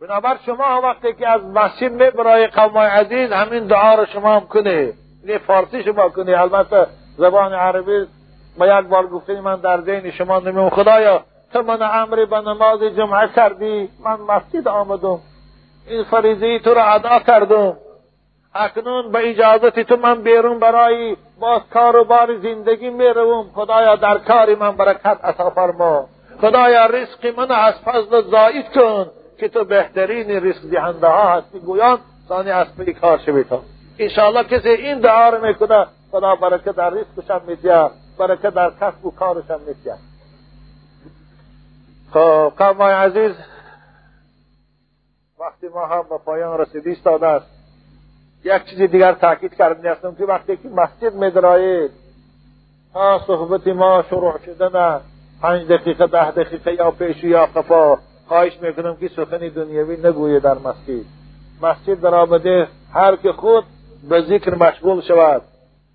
بنابر شما وقتی که از مسجد می برای قوم عزیز همین دعا رو شما هم کنه این فارسی شما کنه البته زبان عربی با یک بار گفته من در ذهن شما نمیم. خدایا تو من امری به نماز جمعه کردی من مسجد آمدم. این فریضه تو را ادا کردم. اکنون به اجازت تو من بیرون برای باز کار و بار زندگی می‌روم. خدایا در کاری من برکت عطا فرما. خدایا رزق من از فضل زاید کن که تو بهترین رزق دهنده ها هستی. گویان ثانی از پی کار شوی تو. انشاءالله کسی این دعا رو می‌کنه خدا برکت در رزقشم می‌دید برکت در کسب و کارشم می‌دید خب قوم عزیز وقتی ما هم به پایان رسیدی استاده است. یک چیزی دیگر تاکید کرده هستم که وقتی که مسجد میدرایید تا صحبت ما شروع شدن پنج دقیقه ده دقیقه یا پیش یا خفا خواهش می‌کنم که سخن دنیوی نگویه در مسجد. مسجد در آمده هر که خود به ذکر مشغول شود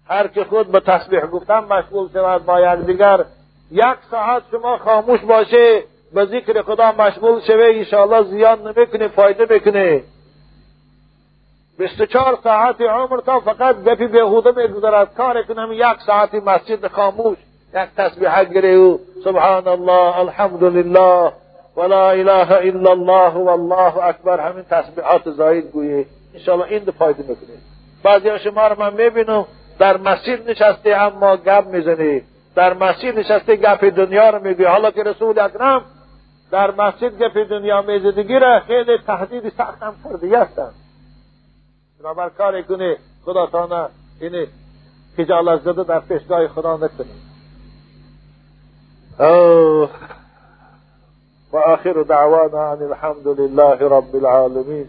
هر که خود به تسبیح گفتن مشغول شود با یکدیگر یک ساعت شما خاموش باشه. به ذکر خدا مشغول شوه انشاءالله زیان نمی‌کنه فایده بیست چهار ساعت عمر تا فقط گپی بیهوده میگذرد کار کنم یک ساعت مسجد خاموش یک تسبیح گره و سبحان الله الحمد لله ولا اله الا الله والله اکبر همین تسبیحات زاید گویه انشاءالله این فایده می‌کنه بعضی شما رو من می‌بینم در مسجد نشسته اما گپ می‌زنه در مسجد نشسته گپ دنیا رو میگوی حالا که رسول اکرم در مسجد گپ دنیا میزدگی را خیلی تهدید سخت هم کرده هستن بنابر کار کنه خدا تانه این خجالت زده در پیشگاه خدا نکنه و آخر دعوانا ان الحمد لله رب العالمین.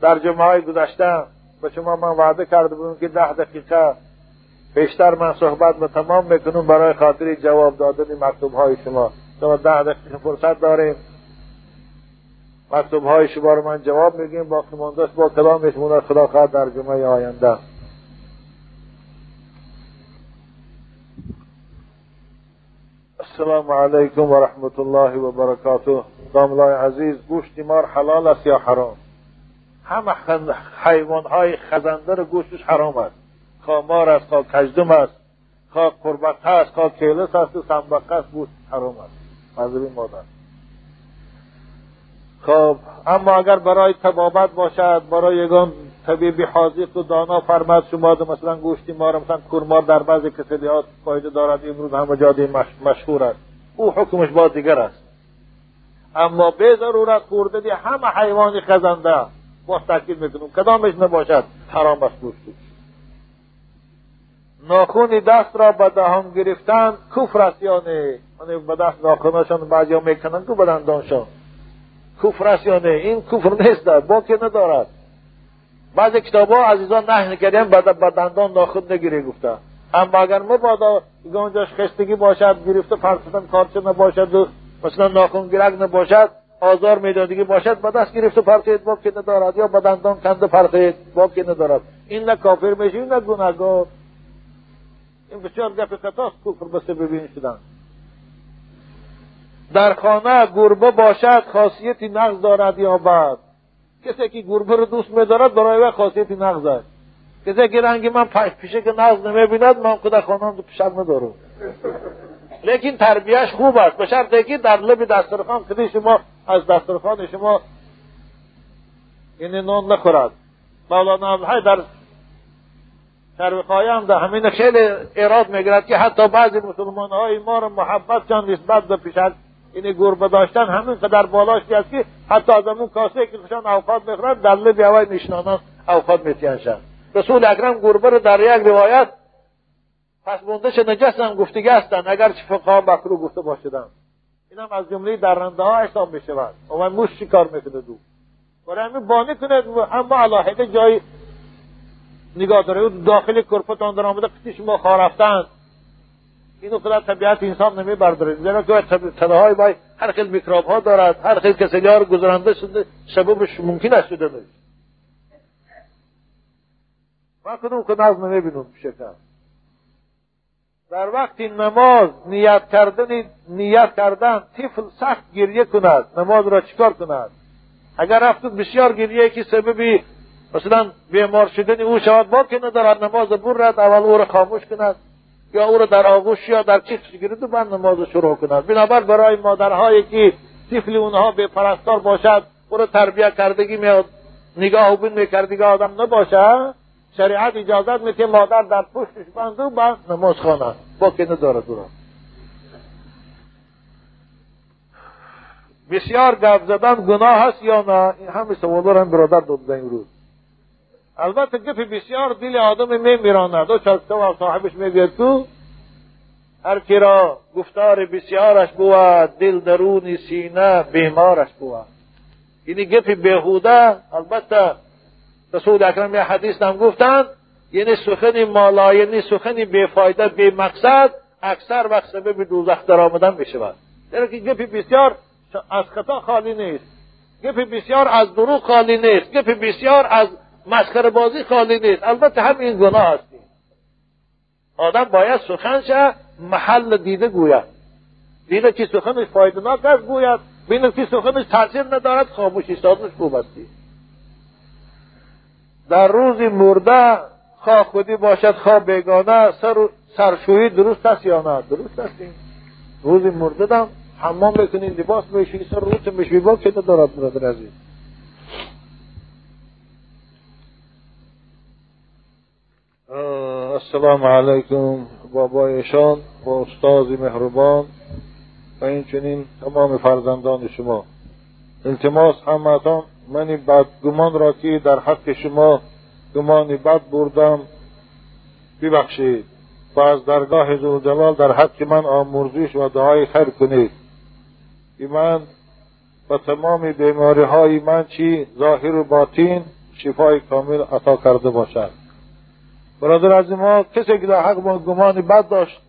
در جمعه گذشته به شما من وعده کرده بودم که ده دقیقه بیشتر من صحبت به تمام می‌کنم برای خاطر جواب دادن مکتوب های شما. شما ده دقیقه فرصت داریم. مکتوب های شما رو من جواب میگیم با ماندست با کلام شما خواهد در جمعه آینده. السلام علیکم و رحمت الله و برکاته. داملای عزیز گوشت مار حلال است یا حرام؟ همه حیوان های خزنده رو گوشتش حرام است. خواه مار است خواه کجدم است خواه قربت است خواه کیلس است و سنبقه است گوشت حرام است. مذهبی مادر. خب اما اگر برای تبابت باشد برای یگان طبیبی حاضق و دانا فرمد شما مثلا گوشتی مار مثلا کورمار در بعضی کسلیات فایده دارد امروز همه جاده مشهور است. او حکمش با دیگر است. اما به ضرورت خوردن همه حیوان خزنده با تاکید می‌کنم کدامش نباشد؟ حرام است گوشتش ناخون دست را به دهان گرفتن کفر است یا نه؟ یعنی به دست ناخوناشان بعضی می‌کنن که دندانشان کفر است یا نه؟ این کفر نیست با که ندارد. بعضی کتاب ها عزیزان نه کردیم به دندان ناخون نگیره گفته اما اگر مبادا اونجاش خستگی باشد گرفته فرسدن کارچه نباشد و مثلا ناخون گرگ نباشد آزار میدادگی باشد به دست گرفته فرقید با که ندارد. یا به دندان کنده فرقید با که ندارد. این نه کافر میشه نه گناهگار. این بسیار گپ خطاست کفر به سبب شدن. در خانه گربه باشد خاصیتی نقض دارد یا بعد. کسی که گربه رو دوست میدارد برای او خاصیتی نقض است. کسی که رنگ من پیشه که نقض نمی‌بیند من خود خانم رو پیشک ندارم. لیکن تربیهش خوب است. به شرطی که در لب دسترخوان کدی شما از دسترخوان شما این نان نخورد. مولانا در شرق هم در همین خیلی ایراد می‌گیرد که حتی بعضی مسلمان های ما رو محبت چند نسبت به پیشک این گربه داشتن همین قدر بالاش است که حتی از همون کاسه که خشان اوقات می‌خورد در لب هوای نشنانان اوقات میتینشن رسول اکرم گربه رو در یک روایت پس بوندش نجس هم گفتگی هستن اگر چه فقها مکرو گفته باشدن. این هم از جمله درنده ها حساب می‌شود. و موش چی کار می‌کنه دو برای همین بانی کنه اما علاحده جای نگاه داره داخل کرپتان در آمده قطی شما خواه رفتن. اینو خدا طبیعت انسان نمی برداره زیرا که تنه های بای هر خیل میکروب ها دارد هر خیل کسلی ها رو گذرانده شده سببش ممکن است شده نیست من کدوم که نظم نمی‌بینم شکر در وقت نماز نیت کردن نیت کردن طفل سخت گریه کند. نماز را چیکار کند؟ اگر رفت بسیار گریه که سببی مثلا بیمار شدن او شود با که ندارد نماز برد اول او را خاموش کند. یا او را در آغوش یا در چیخش گیرد و بعد نماز شروع کند. بنابر برای مادرهایی که طفل اونها به پرستار باشد او را تربیه کردگی میاد. نگاه و بین میکردگی آدم نباشه شریعت اجازت میده مادر در پشتش بنده و بعد نماز خانه با که او بسیار گفت زدن گناه هست یا نه؟ این همه سوالا هم برادر دادن امروز البته گفی بسیار دل آدم میمیراند و چلکتا و صاحبش می‌گوید تو. هر کی را گفتار بسیارش بود دل درون سینه بیمارش بود. یعنی گفی بهوده البته رسول اکرم یه حدیث هم گفتند یعنی سخن مالا یعنی سخن بیفایده بی مقصد اکثر وقت سبب دوزخ در آمدن می‌شود. یعنی که گفی بسیار از خطا خالی نیست. گفی بسیار از دروغ خالی نیست. گفی بسیار از مسخره بازی خالی نیست. البته هم این گناه هستی آدم باید سخنش محل دیده گوید. دیده که سخنش فایدناک است گوید. بینه که سخنش تاثیر ندارد خاموش ایستادنش خوب هستی در روز مرده خواه خودی باشد خواه بیگانه سر سرشویی درست است یا نه؟ درست است. این روز مرده دم حمام بکنی لباس میشی سر روز میشی با که ندارد برادر عزیز. السلام علیکم بابایشان با استاذ مهربان و این چنین تمام فرزندان شما. التماس همتان من بدگمان را که در حق شما گمان بد بردم. ببخشید. و از درگاه زلجلال در حق من آمرزش و دعای خیر کنید. من و تمام بیماری های من چی ظاهر و باطین شفای کامل عطا کرده باشد. برادر از ما کسی که در حق ما گمانی بد داشت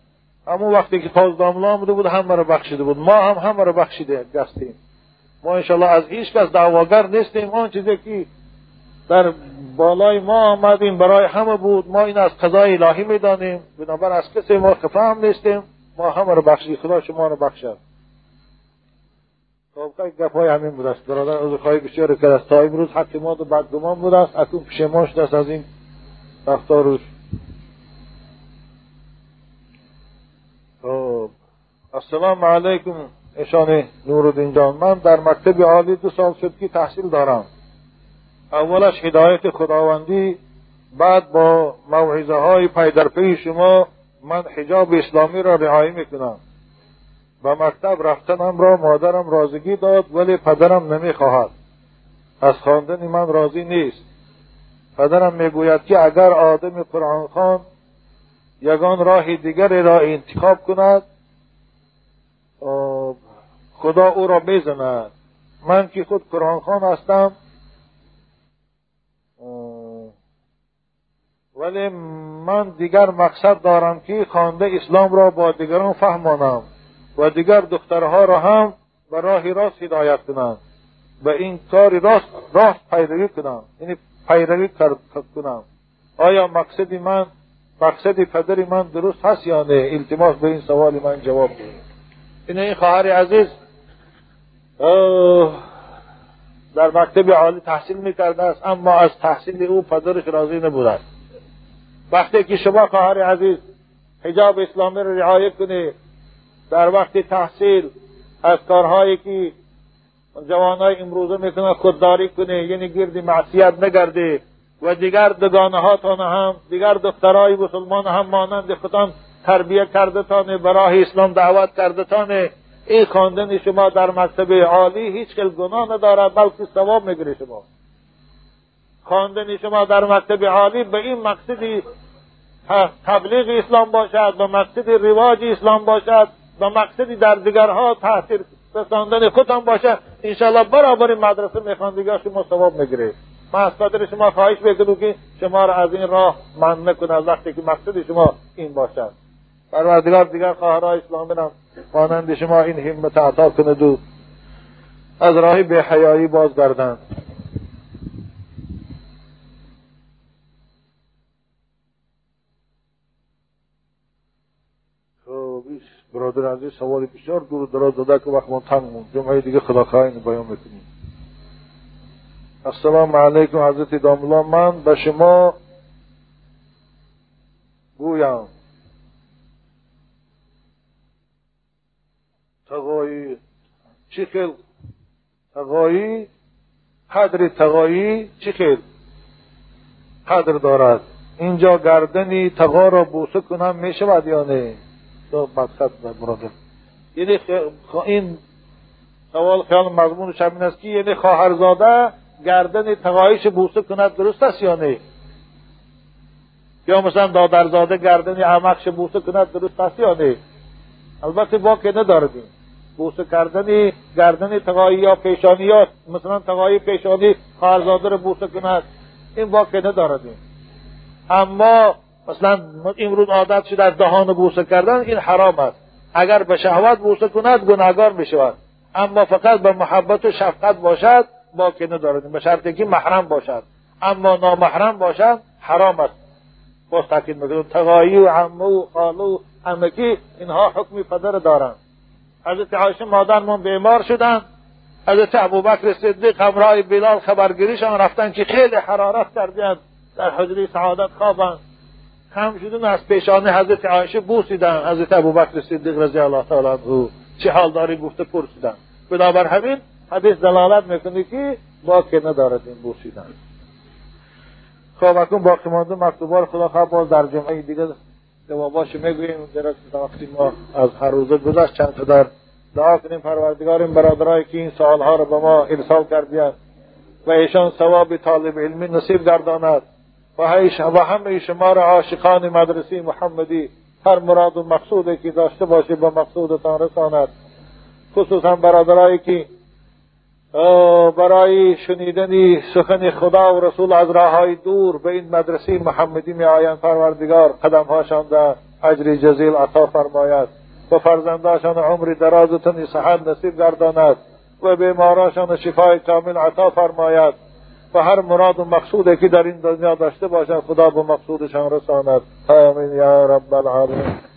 اما وقتی که تاز داملا آمده بود همه را بخشیده بود. ما هم همه را بخشیده گستیم ما انشالله از هیچ کس دعواگر نیستیم. آن چیزی که در بالای ما آمدیم برای همه بود. ما این از قضای الهی می‌دانیم. بنابر از کسی ما خفه هم نیستیم ما همه را بخشید خدا شما را بخشد. خب گپ های همین بود است. برادر از خواهی بسیار کرد. تا امروز حق ما دو بدگمان بود است. اکنون پشیمان شده است از این رفتارش خب. السلام علیکم اشان نورالدین جان. من در مکتب عالی دو سال شد که تحصیل دارم. اولش هدایت خداوندی بعد با موعظه های پی در پی شما من حجاب اسلامی را رعایه می‌کنم. به مکتب رفتنم را مادرم رازگی داد ولی پدرم نمی‌خواهد. از خواندن من راضی نیست. پدرم می‌گوید که اگر آدم قرآن خان یگان راه دیگری را انتخاب کند خدا او را می‌زند. من که خود قرآن خان هستم. ولی من دیگر مقصد دارم که خوانده اسلام را با دیگران فهمانم و دیگر دخترها را هم به راه راست هدایت کنم. و این کار راست راست پیروی کنم. یعنی پیروی کنم. آیا مقصد من مقصد پدر من درست هست یا نه؟ التماس به این سوال من جواب ده این این خواهر عزیز در مکتب عالی تحصیل می‌کرده است اما از تحصیل او پدرش راضی نبوده است وقتی که شما خواهر عزیز حجاب اسلامی را رعایت کنید در وقت تحصیل از کارهایی که جوانای امروزه می‌تونه خودداری کنه یعنی گرد معصیت نگرده و دیگر دگانه هاتان هم دیگر دخترای مسلمان هم مانند خودان تربیه کرده تانه برای اسلام دعوت کرده تانه. این خواندن شما در مکتب عالی هیچ کل گناه ندارد بلکه ثواب می‌گیره شما. خواندن شما در مکتب عالی به این مقصدی تبلیغ اسلام باشد به مقصد رواج اسلام باشد به مقصدی در دیگرها تاثیر رساندن خودتان باشد انشاءالله برابر مدرسه میخواندگی شما ثواب می‌گیره. من از خاطر شما خواهش می‌کنم که شما را از این راه من نکنه از وقتی که مقصد شما این باشد. پروردگار دیگر خواهرای اسلامی هم مانند شما این همت عطا کند و از راه به حیایی بازگردند. برادر عزیز سوال بسیار دور دراز داده که وقت ما تنگ مون جمعه دیگه خداخواهی بیان می‌کنیم. السلام علیکم حضرت داملا. من به شما گویم. تقایی چی خیل؟ تقایی قدر تقایی چی خیل؟ قدر دارد. اینجا گردنی تقا را بوسه کنم می‌شود یا نه؟ دو مقصد مراد یعنی این سوال خیال مضمونش همین است که یعنی خواهرزاده گردن تقایش بوسه کند درست است یا نه یا مثلا دادرزاده گردن عمقش بوسه کند درست است یا نه البته با که نداردیم بوسه کردن گردن تقایی یا پیشانی یا مثلا تقایی پیشانی خواهرزاده رو بوسه کند این که نداردیم اما مثلا امروز عادت شده از دهان بوسه کردن این حرام است. اگر به شهوت بوسه کند گناهگار می‌شود. اما فقط به محبت و شفقت باشد با که ندارد. به شرطی که محرم باشد. اما نامحرم باشد حرام است. باز تاکید می‌کنم. تقایی و عمه و خاله و اینها حکم پدر دارند. حضرت عایشه مادرمون بیمار شدند. حضرت ابوبکر صدیق همراه بلال خبرگیریشان رفتن که خیلی حرارت کردند. در حجره سعادت خوابند. شدن از پیشان حضرت عایشه بوسیدن. حضرت ابوبکر صدیق رضی الله تعالی عنه چه حال داری گفته پرسیدن. بنابر همین حدیث دلالت می‌کنه که با که ندارد این بوسیدن. خب اکنون باقی مانده مکتوبار خدا خواه باز در جمعه دیگه جواباش می‌گوییم. درست وقتی ما از هر روزه گذشت چند قدر دعا کنیم پروردگار این برادرایی که این سوالها را به ما ارسال کردیند و ایشان ثواب طالب علمی نصیب گرداند. و همه شما را عاشقان مدرسه محمدی هر مراد و مقصودی که داشته باشه به مقصودتان رساند. خصوصا برادرایی که برای شنیدن سخن خدا و رسول از راه دور به این مدرسه محمدی می آیند پروردگار. قدمهاشان در اجر جزیل عطا فرماید. و فرزنداشان عمر دراز و تنی صحت نصیب گرداند و بیماراشان شفای کامل عطا فرماید. و هر مراد و مقصودی که در این دنیا داشته باشد خدا به مقصودشان رساند آمین یا رب العالمین